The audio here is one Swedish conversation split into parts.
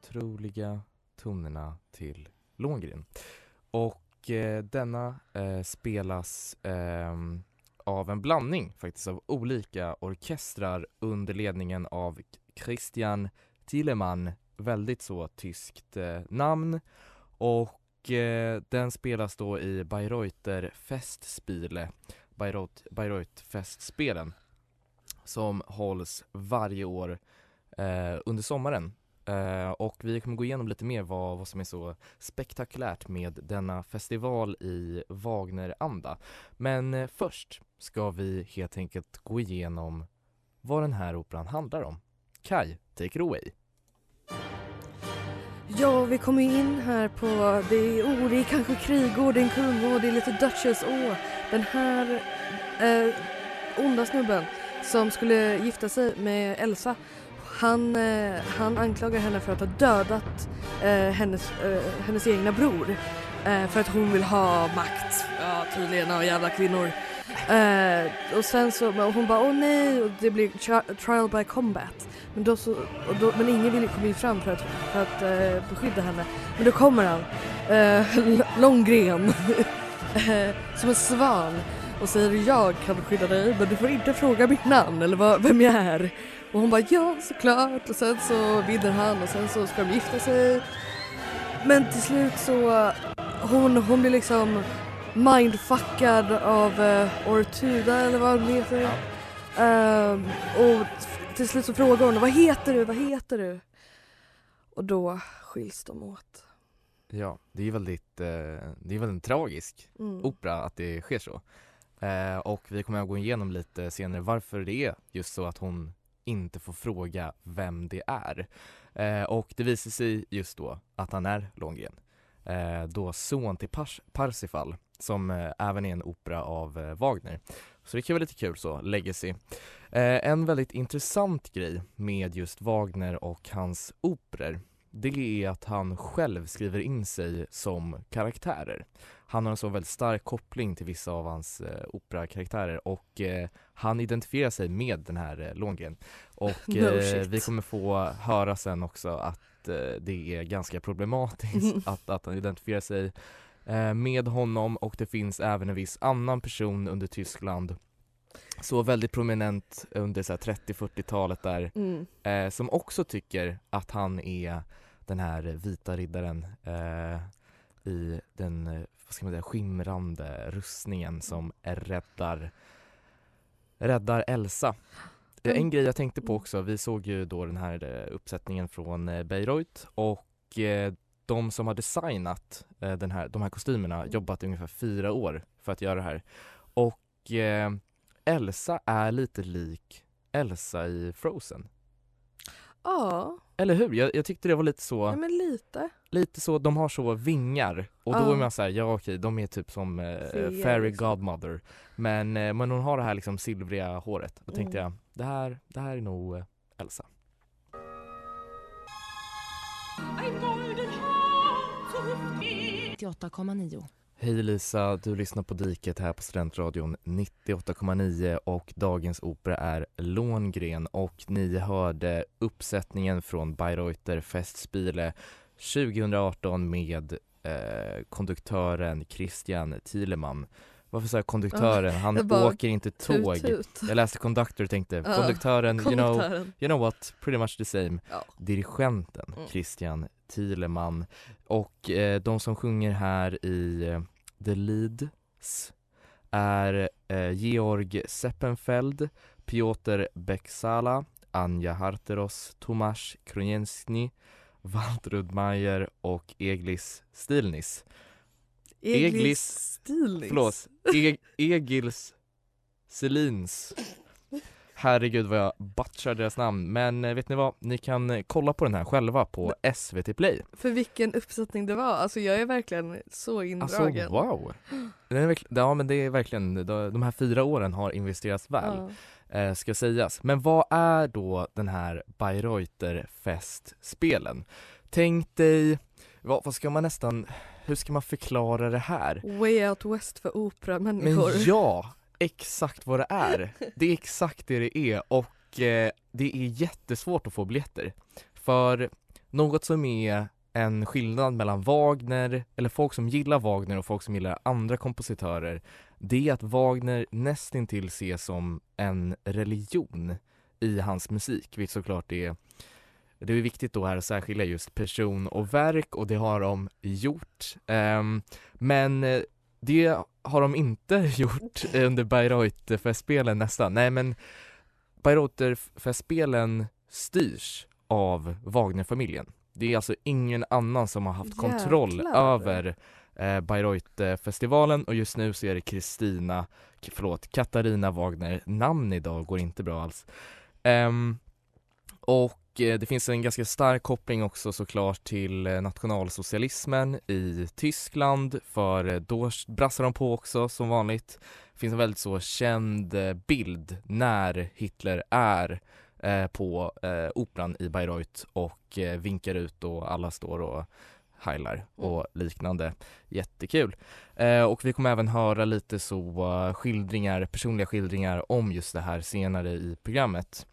otroliga tonerna till Långren. Och eh, denna eh, spelas eh, av en blandning faktiskt av olika orkestrar under ledningen av Christian Thielemann, väldigt så tyskt eh, namn. Och eh, den spelas då i Bayreuther Festspiele, Bayreuth, Bayreuth Festspelen som hålls varje år eh, under sommaren. Eh, och vi kommer gå igenom lite mer vad, vad som är så spektakulärt med denna festival i Wagner-anda. Men eh, först ska vi helt enkelt gå igenom vad den här operan handlar om. Kai, take it away. Ja, vi kommer in här på, det är, oh, det är kanske krigård, det är en kungård, det är lite Duchess, åh, den här eh, onda snubben som skulle gifta sig med Elsa, han, eh, han anklagar henne för att ha dödat eh, hennes, eh, hennes egna bror. Eh, för att hon vill ha makt, ja tydligen, och jävla kvinnor. Eh, och sen så, och hon bara åh nej, och det blir tri- trial by combat. Men, då så, och då, men ingen vill komma in fram för att, för att eh, beskydda henne. Men då kommer han, långgren, som en svan och säger jag kan skydda dig men du får inte fråga mitt namn eller vad, vem jag är. Och hon bara ja såklart och sen så vinner han och sen så ska de gifta sig. Men till slut så hon, hon blir liksom mindfuckad av uh, Ortuda eller vad hon heter. Ehm, och till slut så frågar hon vad heter du, vad heter du? Och då skiljs de åt. Ja, det är väldigt, eh, det är väldigt tragisk Mm. opera att det sker så. Eh, och vi kommer att gå igenom lite senare varför det är just så att hon inte får fråga vem det är. Eh, och det visar sig just då att han är Långgren. Eh, då son till Pars- Parsifal som eh, även är en opera av eh, Wagner. Så det kan vara lite kul så, legacy. Eh, en väldigt intressant grej med just Wagner och hans operor det är att han själv skriver in sig som karaktärer. Han har en så väldigt stark koppling till vissa av hans eh, operakaraktärer och eh, han identifierar sig med den här eh, Långren. Och No eh, vi kommer få höra sen också att eh, det är ganska problematiskt att, att han identifierar sig eh, med honom och det finns även en viss annan person under Tyskland så väldigt prominent under så här 30-40-talet där Mm. eh, som också tycker att han är den här vita riddaren eh, i den, vad ska man säga, skimrande rustningen som räddar, räddar Elsa. Eh, Mm. En grej jag tänkte på också, vi såg ju då den här eh, uppsättningen från eh, Bayreuth och eh, de som har designat den här, de här kostymerna jobbat i ungefär fyra år för att göra det här. Och eh, Elsa är lite lik Elsa i Frozen. Ja, Eller hur? Jag, jag tyckte det var lite så, ja, men lite. lite så, de har så vingar och då Ja. är man såhär, ja okej, de är typ som eh, fairy liksom. godmother Men, eh, men hon har det här liksom silvriga håret, då tänkte Mm. jag, det här, det här är nog eh, Elsa 98,9. Hej Lisa, du lyssnar på Diket här på Studentradion 98,9 och dagens opera är Långren och ni hörde uppsättningen från Bayreuther Festspiele 2018 med eh, konduktören Christian Thielemann varför sa jag konduktören? Han bara, åker inte tåg. Tut, tut. Jag läste conductor och tänkte, Ja, konduktören, you know, you know what, pretty much the same. Ja. Dirigenten Mm. Christian Thielemann och eh, de som sjunger här i eh, The Leads är eh, Georg Seppenfeld, Piotr Beksala, Anja Harteros, Tomasz Kronienski, Waltrud Mayer och Eglis Stilnis. Eglis- Eglis Stilnis. Förlåt, e- Egils Selins. Herregud vad jag butchar deras namn, men eh, vet ni vad? Ni kan eh, kolla på den här själva på SVT Play. För vilken uppsättning det var. Alltså jag är verkligen så Alltså indragen. wow! Är verkligen, ja men det är verkligen, de de här fyra åren har investerats väl, Ja. eh, ska sägas. Men vad är då den här Bayreuther-festspelen? Tänk dig, vad, vad ska man nästan, hur ska man förklara det här? Way out west för Men operamänniskor. ja, exakt vad det är. Det är exakt det det är och eh, det är jättesvårt att få biljetter. För något som är en skillnad mellan Wagner, eller folk som gillar Wagner och folk som gillar andra kompositörer, det är att Wagner nästintill ses som en religion i hans musik, vilket såklart är det är viktigt då här att särskilja just person och verk och det har de gjort. Ehm, men eh, det har de inte gjort under Bayreuth-festspelen nästan. Nej men Bayreuth-festspelen styrs av Wagner-familjen. Det är alltså ingen annan som har haft kontroll Jäklar. över eh, Bayreuth-festivalen och just nu så är det Kristina, förlåt, Katarina Wagner, namn idag går inte bra alls. Ehm, och det finns en ganska stark koppling också såklart till eh, nationalsocialismen i Tyskland för eh, då brassar de på också som vanligt. Det finns en väldigt så känd eh, bild när Hitler är eh, på eh, operan i Bayreuth och eh, vinkar ut och alla står och heilar och liknande. Jättekul. Eh, och vi kommer även höra lite så eh, skildringar, personliga skildringar om just det här senare i programmet.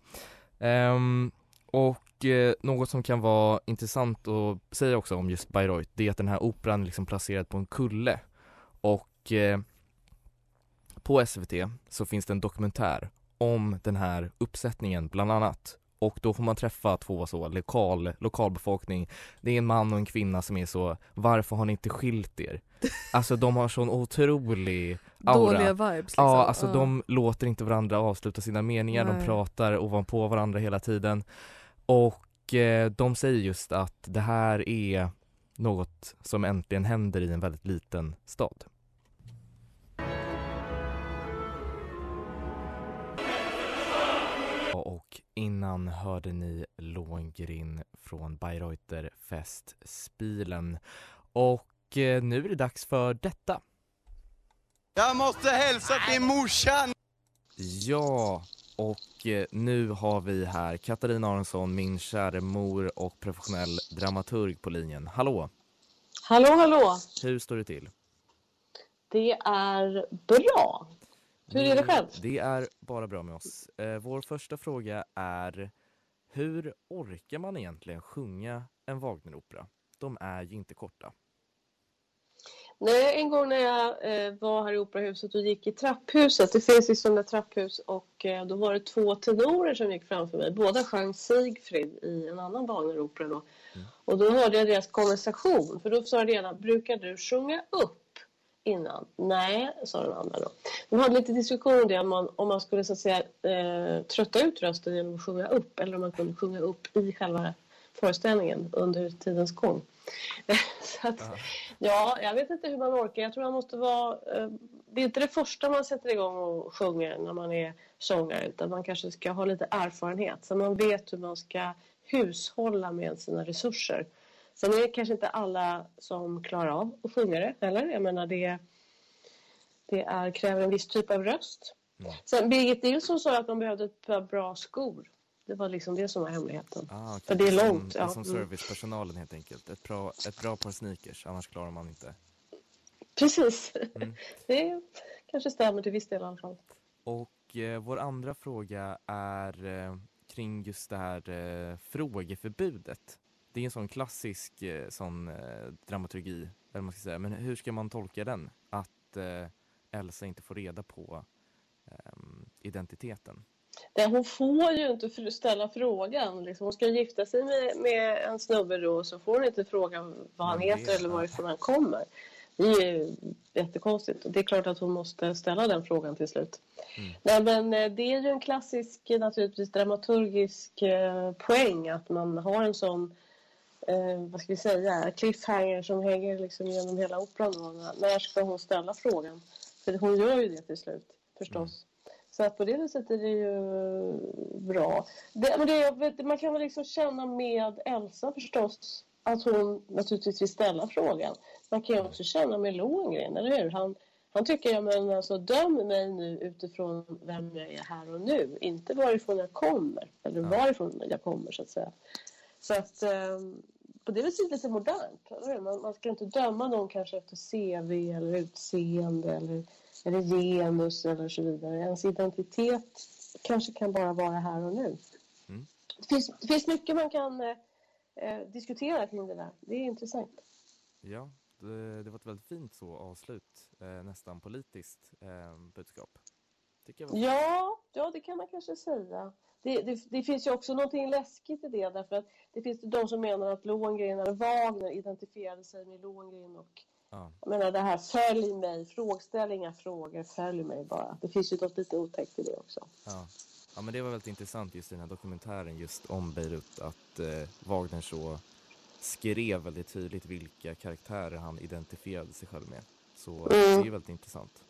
Ehm, och eh, något som kan vara intressant att säga också om just Bayreuth, det är att den här operan är liksom placerad på en kulle. Och eh, på SVT så finns det en dokumentär om den här uppsättningen bland annat. Och då får man träffa två så lokal, lokalbefolkning. Det är en man och en kvinna som är så, varför har ni inte skilt er? Alltså de har sån otrolig aura. Dåliga vibes liksom. Ja, alltså de låter inte varandra avsluta sina meningar, de Nej. pratar ovanpå varandra hela tiden. Och eh, de säger just att det här är något som äntligen händer i en väldigt liten stad. Och innan hörde ni Lohengrin från Bayreuther Festspielen. Och eh, nu är det dags för detta. Jag måste hälsa till morsan! Ja, och eh, nu har vi här Katarina Aronsson, min kära mor och professionell dramaturg på linjen. Hallå, Hallå, hallå! hur står det till? Det är bra. Hur är det själv? Det är bara bra med oss. Eh, vår första fråga är hur orkar man egentligen sjunga en Wagneropera? De är ju inte korta. Nej, en gång när jag eh, var här i operahuset och gick i trapphuset, det finns liksom där trapphus och eh, då var det två tenorer som gick framför mig. Båda sjöng Siegfried i en annan Wagneropera då. Och då hörde jag deras konversation, för då sa den ena, brukar du sjunga upp innan? Nej, sa den andra då. De hade lite diskussion om det, om man, om man skulle så att säga eh, trötta ut rösten genom att sjunga upp eller om man kunde sjunga upp i själva föreställningen under tidens gång. så att, Ja, jag vet inte hur man orkar. Jag tror man måste vara... Eh, det är inte det första man sätter igång och sjunger när man är sångare utan man kanske ska ha lite erfarenhet så man vet hur man ska hushålla med sina resurser. Sen är det kanske inte alla som klarar av att sjunga det heller. Jag menar det, det är, kräver en viss typ av röst. Mm. Sen Birgit Nilsson sa att de behövde ett par bra skor. Det var liksom det som var hemligheten. Ah, okej. För det är som, långt, är ja. som Mm. servicepersonalen helt enkelt. Ett bra, ett bra par sneakers, annars klarar man inte. Precis. Mm. Det kanske stämmer till viss del i alla fall. Och eh, vår andra fråga är eh, kring just det här eh, frågeförbudet. Det är en sån klassisk eh, sån eh, dramaturgi, eller man ska säga. Men hur ska man tolka den? Att eh, Elsa inte får reda på ehm, identiteten. Det, hon får ju inte ställa frågan. Liksom, hon ska gifta sig med, med en snubbe då så får hon inte fråga vad han heter eller varifrån han kommer. Det är ju jättekonstigt. Det är klart att hon måste ställa den frågan till slut. Mm. Nej, men eh, det är ju en klassisk eh, naturligtvis dramaturgisk eh, poäng att man har en sån eh, vad ska vi säga, cliffhanger som hänger liksom genom hela operan. När- ska hon ställa frågan? För hon gör ju det till slut förstås. Så att på det viset är det ju bra. Det, men det, vet, man kan väl liksom känna med Elsa förstås att hon naturligtvis vill ställa frågan. Man kan ju också känna med Lohengrin, eller hur? Han, han tycker, ja men alltså döm mig nu utifrån vem jag är här och nu. Inte varifrån jag kommer, eller varifrån jag kommer så att säga. Så att eh, på det viset lite modernt. Man, man ska inte döma någon kanske efter CV eller utseende eller, eller genus eller så vidare. Ens identitet kanske kan bara vara här och nu. Mm. Det, finns, det finns mycket man kan eh, diskutera kring det där. Det är intressant. Ja, det, det var ett väldigt fint så avslut, eh, nästan politiskt eh, budskap. Ja, ja, det kan man kanske säga. Det, det, det finns ju också någonting läskigt i det därför att det finns de som menar att Lohengrin eller Wagner identifierade sig med Lohengrin och Ja. jag menar det här följ mig, frågställ inga frågor, följ mig bara. Det finns ju något lite otäckt i det också. Ja. ja, men det var väldigt intressant just i den här dokumentären just om Beirut att eh, Wagner så skrev väldigt tydligt vilka karaktärer han identifierade sig själv med. Så Mm. det är ju väldigt intressant.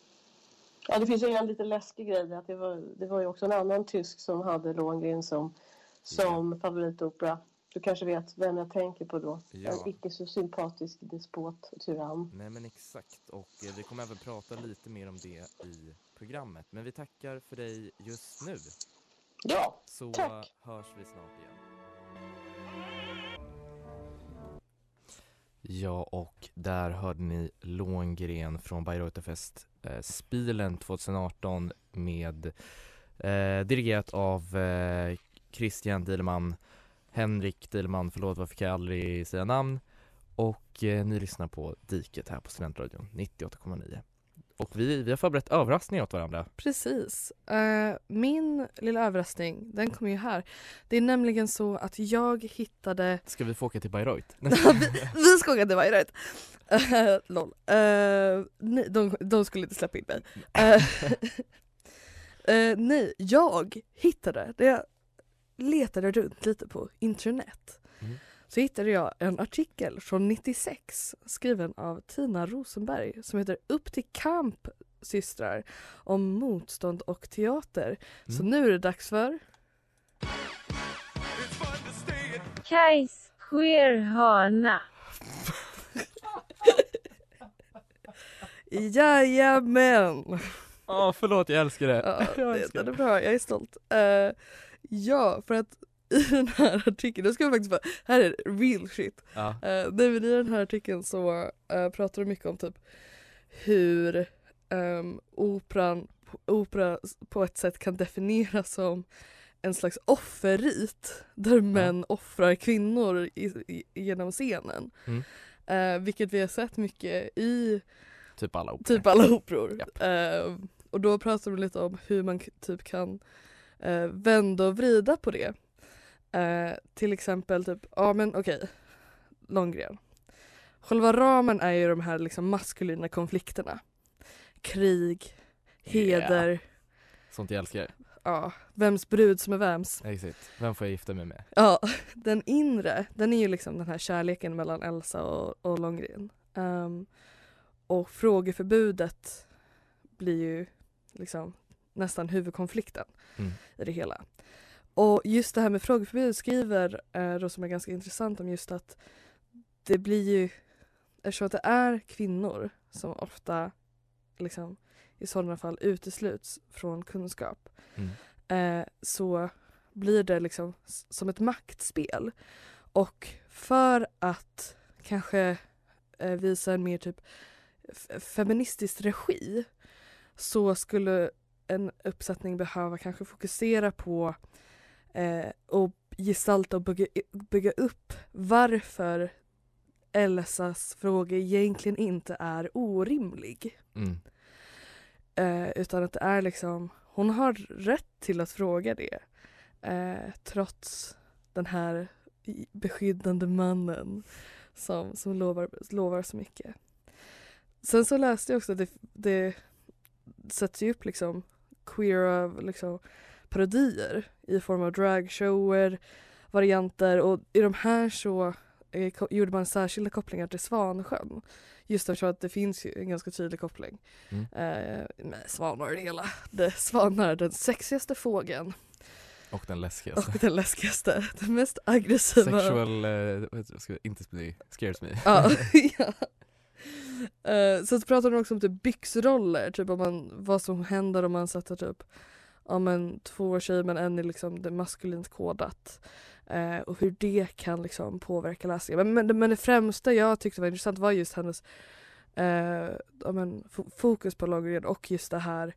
Ja, det finns ju en lite läskig grej att det var, det var ju också en annan tysk som hade Lohengrin som, som favoritopera. Du kanske vet vem jag tänker på då? Ja. En icke så sympatisk despot och tyrann. Nej men exakt och eh, vi kommer även prata lite mer om det i programmet. Men vi tackar för dig just nu. Ja, Så Tack. hörs vi snart igen. Ja, och där hörde ni Långren från Bayreutherfest eh, Spielen 2018 med eh, dirigerat av eh, Christian Dieleman Henrik Dieleman, förlåt varför kan jag aldrig säga namn? Och eh, ni lyssnar på Diket här på Studentradion 98,9 och vi, vi har förberett överraskningar åt varandra Precis. Eh, min lilla överraskning, den kommer ju här. Det är nämligen så att jag hittade... Ska vi få åka till Bayreuth? vi, vi ska åka till Bayreuth. Uh, lol. Eh, nej, de, de skulle inte släppa in mig. Nej, jag hittade, det jag letade runt lite på internet Mm. Så hittade jag en artikel från 96 skriven av Tina Rosenberg som heter Upp till kamp systrar om motstånd och teater. Så Mm. nu är det dags för Kajs queerhörna. Jajamän! Ja, förlåt jag älskar det. Ja, jag det, älskar den är bra, jag är stolt. Eh, ja, för att i den här artikeln, nu ska jag faktiskt bara, här är det real shit. Ja. Uh, nej, men I den här artikeln så eh, pratar de mycket om typ hur um, operan, opera på ett sätt kan definieras som en slags offerrit där män offrar kvinnor i, i, genom scenen. Mm. Eh, vilket vi har sett mycket i Typ alla operor. typ alla operor. Eh, och då pratar de lite om hur man typ kan eh, vända och vrida på det. Eh, till exempel typ, ja men okej, Långgren. Själva ramen är ju de här liksom maskulina konflikterna. Krig, heder, Sånt jag älskar. ja, vems brud som är vems. Exakt. Vem får jag gifta mig med? Ja, den inre, den är ju liksom den här kärleken mellan Elsa och, och Långgren. Ehm, och frågeförbudet blir ju liksom nästan huvudkonflikten Mm. i det hela. Och just det här med frågeförbud skriver eh, då som är ganska intressant om just att det blir ju, eftersom att det är kvinnor som ofta liksom i sådana fall utesluts från kunskap Mm. eh, så blir det liksom som ett maktspel. Och för att kanske eh, visa en mer typ feministisk regi så skulle en uppsättning behöva kanske fokusera på eh, och gestalta och bygga, bygga upp varför Elsas fråga egentligen inte är orimlig. Mm. Eh, utan att det är liksom, hon har rätt till att fråga det. Eh, trots den här beskyddande mannen som, som lovar, lovar så mycket. Sen så läste jag också att det, det sätts ju upp liksom queera liksom, parodier i form av dragshower, varianter och i de här så eh, gjorde man särskilda kopplingar till Svansjön. Just eftersom att det finns ju en ganska tydlig koppling Mm. eh, med svanar och det hela. Det, svanar är den sexigaste fågeln Och den läskigaste. och den läskigaste, den mest aggressiva. Sexual, eh, inte bli, scares me. Ja, ja. Eh, så pratade de också om typ byxroller, typ om man, vad som händer om man sätter typ ja, men, två tjejer men en är liksom det maskulint kodat. Eh, och hur det kan liksom påverka läsningen. Men, men, men det främsta jag tyckte var intressant var just hennes eh, ja, men, fokus på Lagergren och just det här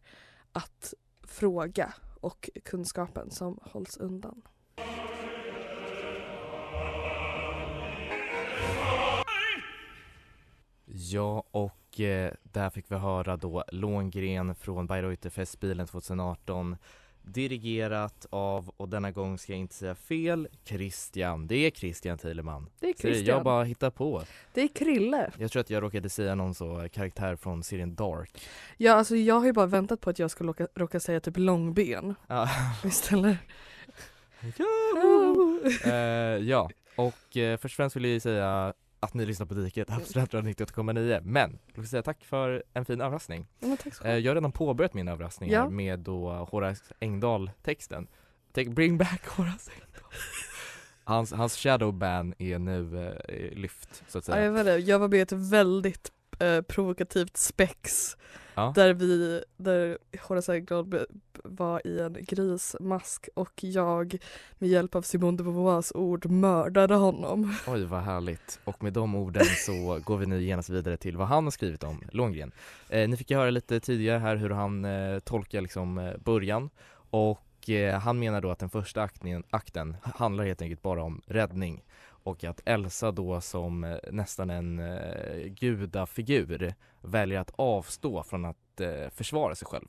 att fråga och kunskapen som hålls undan. Ja, och eh, där fick vi höra då Långren från Bayreuther-festspilen 2018 Dirigerat av, och denna gång ska jag inte säga fel, Christian. Det är Christian Thielemann. Det är Så Christian. Jag bara hittar på. Det är Krille. Jag tror att jag råkade säga någon så karaktär från serien Dark. Ja, alltså jag har ju bara väntat på att jag ska råka, råka säga typ långben Ja. istället. Eh, ja, och eh, först och främst vill jag säga att ni lyssnar på Diket, Mm. Studentradion 98,9 Men jag vill säga tack för en fin överraskning. Ja, tack så Eh, jag har redan påbörjat min överraskning Ja. med då Horace Engdahl-texten. Bring back Horace Engdahl. Hans, hans shadow ban är nu eh, lyft så att Ja, säga. jag, vet det. jag var med ett väldigt eh, provokativt spex Ja. där vi, där Horace Engdahl var i en grismask och jag med hjälp av Simone de Beauvoirs ord mördade honom. Oj vad härligt. Och med de orden så går vi nu genast vidare till vad han har skrivit om Långgren. Eh, ni fick ju höra lite tidigare här hur han eh, tolkar liksom eh, början och eh, han menar då att den första akten, akten handlar helt enkelt bara om räddning och att Elsa då som eh, nästan en eh, gudafigur väljer att avstå från att eh, försvara sig själv.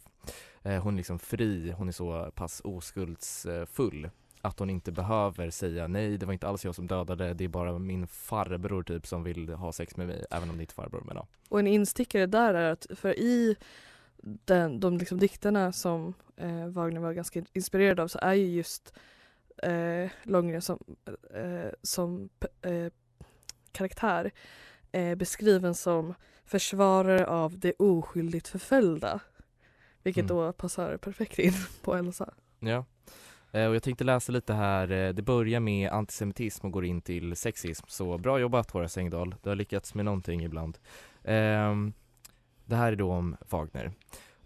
Eh, hon är liksom fri, hon är så pass oskuldsfull att hon inte behöver säga nej det var inte alls jag som dödade det är bara min farbror typ som vill ha sex med mig även om det inte är farbror men ja. Och en instickare där är att för i den, de liksom dikterna som eh, Wagner var ganska inspirerad av så är ju just eh, Långgren som, eh, som eh, karaktär eh, beskriven som försvarare av det oskyldigt förföljda. Vilket Mm. då passar perfekt in på Elsa. Ja. Eh, Och jag tänkte läsa lite här, eh, det börjar med antisemitism och går in till sexism så bra jobbat Horace Engdahl, du har lyckats med någonting ibland. Ehm, Det här är då om Wagner.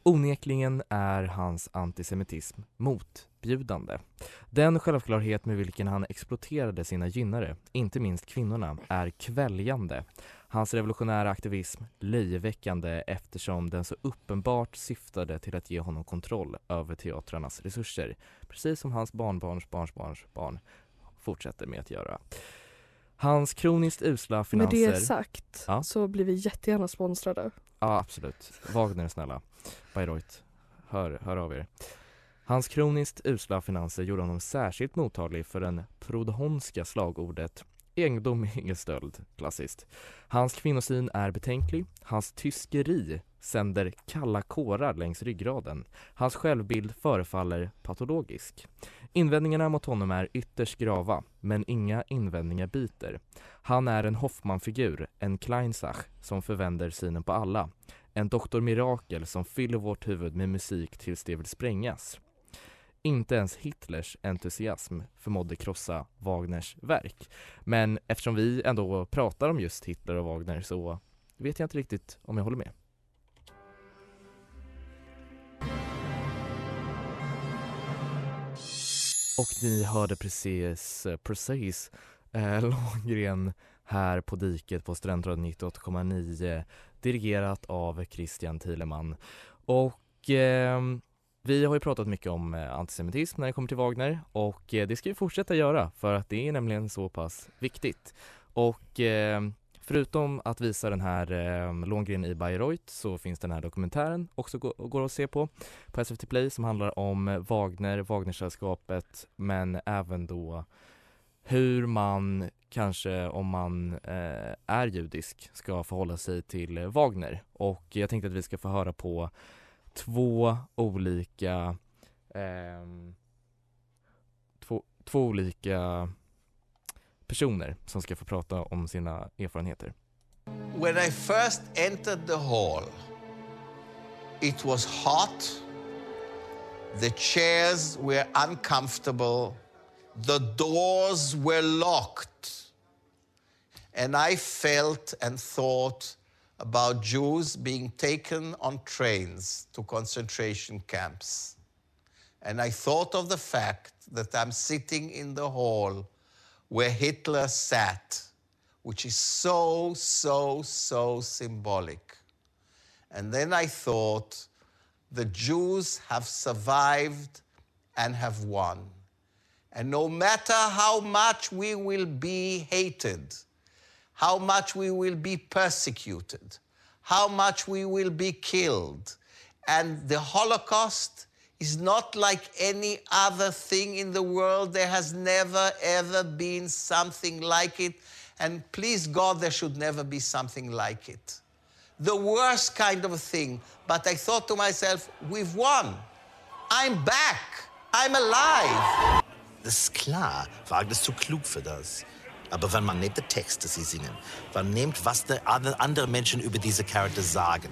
Onekligen är hans antisemitism motbjudande. Den självklarhet med vilken han exploaterade sina gynnare, inte minst kvinnorna, är kväljande. Hans revolutionära aktivism löjeväckande eftersom den så uppenbart syftade till att ge honom kontroll över teatrarnas resurser, precis som hans barnbarns barnbarns barn fortsätter med att göra. Hans kroniskt usla Med finanser det sagt Ja. så blir vi jättegärna sponsrade. Ja, absolut. Wagner snälla. Bayreuth. Hör, hör av er. Hans kroniskt usla finanser gjorde honom särskilt mottaglig för den prodhonska slagordet Egendom är ingen stöld, klassiskt. Hans kvinnosyn är betänklig, hans tyskeri sänder kalla kårar längs ryggraden. Hans självbild förefaller patologisk. Invändningarna mot honom är ytterst grava, men inga invändningar biter. Han är en Hoffman-figur, en Kleinsach som förvänder synen på alla. En doktor Mirakel som fyller vårt huvud med musik tills det vill sprängas. Inte ens Hitlers entusiasm förmådde krossa Wagners verk. Men eftersom vi ändå pratar om just Hitler och Wagner så vet jag inte riktigt om jag håller med. Och ni hörde precis, eh, precis eh, Långgren här på Diket på Studentradion 98,9 dirigerat av Christian Thielemann. Och eh, vi har ju pratat mycket om eh, antisemitism när det kommer till Wagner och eh, det ska vi fortsätta göra för att det är nämligen så pass viktigt. Och eh, förutom att visa den här eh, Långren i Bayreuth så finns den här dokumentären också gå, går att se på på SVT Play som handlar om Wagner, Wagnersällskapet men även då hur man kanske om man eh, är judisk ska förhålla sig till eh, Wagner. Och jag tänkte att vi ska få höra på två olika eh, två, två olika personer som ska få prata om sina erfarenheter. When I first entered the hall, it was hot, the chairs were uncomfortable, the doors were locked. And I felt and thought about Jews being taken on trains to concentration camps. And I thought of the fact that I'm sitting in the hall where Hitler sat, which is so, so, so symbolic. And then I thought the Jews have survived and have won. And no matter how much we will be hated, how much we will be persecuted, how much we will be killed, and the Holocaust is not like any other thing in the world. There has never, ever been something like it. And please God, there should never be something like it. The worst kind of thing. But I thought to myself, we've won. I'm back. I'm alive. Das ist klar, Wagner ist zu klug für das. Aber wenn man nimmt den Text, das sie singen, man nimmt, was die andere Menschen über diese Charakter sagen,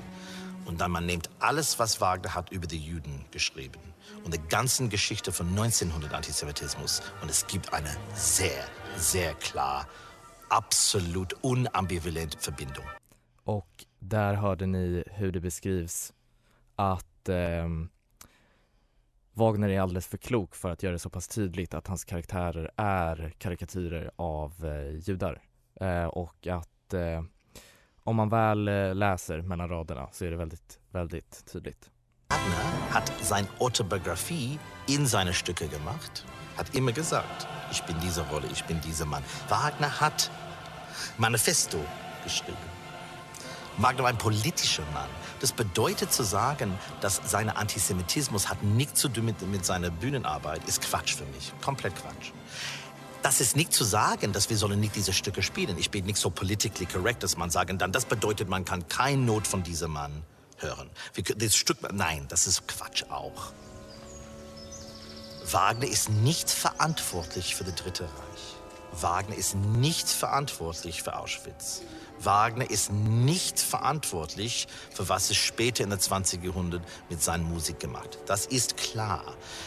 und dann man nimmt alles, was Wagner hat über die Juden geschrieben und die ganze Geschichte von 1900 Antisemitismus und es gibt eine sehr, sehr klar, absolut unambivalent Verbindung. Och där hörde ni hur det beskrivs att eh, Wagner är alldeles för klok för att göra det så pass tydligt att hans karaktärer är karikatyrer av eh, judar eh, och att eh, om man väl eh, läser mellan raderna så är det väldigt, väldigt tydligt. Wagner hat seine Autobiografie in seine Stücke gemacht, hat immer gesagt, ich bin diese Rolle, ich bin dieser Mann. Wagner hat Manifesto geschrieben. Wagner war ein politischer Mann. Das bedeutet zu sagen, dass sein Antisemitismus hat nichts zu tun mit, mit seiner Bühnenarbeit, ist Quatsch für mich. Komplett Quatsch. Das ist nicht zu sagen, dass wir sollen nicht diese Stücke spielen. Ich bin nicht so politically correct, dass man sagen dann, das bedeutet, man kann kein Not von diesem Mann hören. Wir, das Stück, nein, das ist Quatsch auch. Wagner ist nicht verantwortlich für das Dritte Reich. Wagner ist nicht verantwortlich für Auschwitz. Wagner ist nicht verantwortlich für was es später in der 20. Jahrhundert mit seiner Musik gemacht. Das ist klar.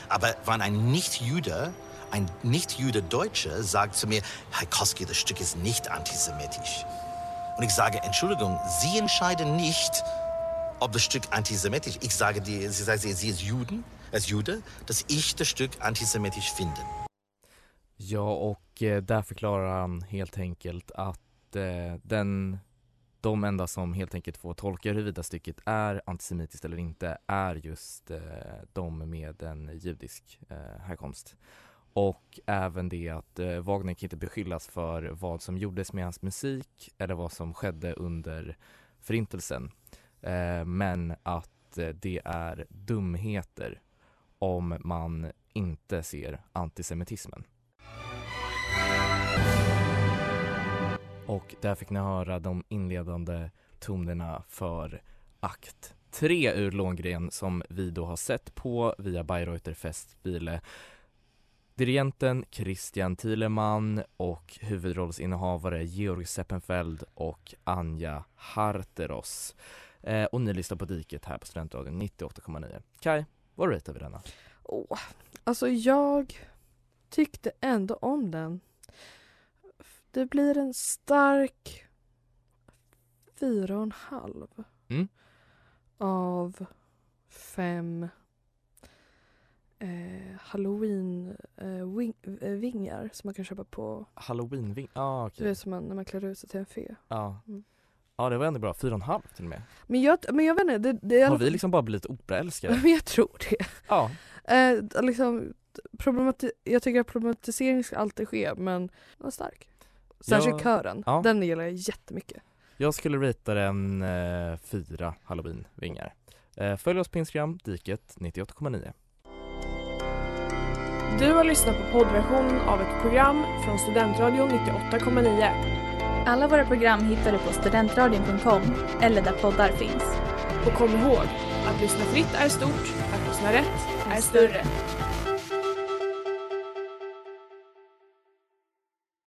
Aber wenn ein Nicht-Jude, ein Nicht-Jude Deutsche sagt zu mir, Herr Koski, das Stück ist nicht antisemitisch. Und ich sage, Entschuldigung, Sie entscheiden nicht, ob das Stück antisemitisch. Ich sage dir, Sie sagen, Sie ist Juden, als Jude, dass ich das Stück antisemitisch finde. Ja, eh, Eh, där förklarar han helt enkelt att eh, den, de enda som helt enkelt får tolka huruvida stycket är antisemitiskt eller inte är just eh, de med en judisk eh, härkomst. Och även det att eh, Wagner kan inte beskyllas för vad som gjordes med hans musik eller vad som skedde under förintelsen. Eh, men att eh, det är dumheter om man inte ser antisemitismen. Och där fick ni höra de inledande tonerna för akt 3 ur Långren som vi då har sett på via Bayreuther Festspiele. Dirigenten Christian Thielemann och huvudrollsinnehavare Georg Seppenfeld och Anja Harteros. Eh, och ni lyssnar på Diket här på Studentradion 98,9. Kai, vad ratear vi denna? Åh, alltså jag tyckte ändå om den. Det blir en stark fyra och en halv Mm. av fem eh, halloween eh, eh, vingar som man kan köpa på, Halloween, ah, du okej. vet som man, när man klär ut sig till en fe. Ja. Mm. ja, det var ändå bra. Fyra och en halv till och med. Men jag, men jag vet inte, det, det alla Har vi liksom bara blivit operaälskare? Men jag tror det. Ja. Eh, liksom, problemati- jag tycker att problematisering ska alltid ske men var stark. Särskilt Jag- kören. ja. Den gillar jag jättemycket. Jag skulle rita den eh, fyra halloweenvingar. Eh, följ oss på Instagram, diket 98,9. Du har lyssnat på poddversion av ett program från Studentradion 98,9. Alla våra program hittar du på studentradion.com eller där poddar finns. Och kom ihåg, att lyssna fritt är stort, att lyssna rätt är större.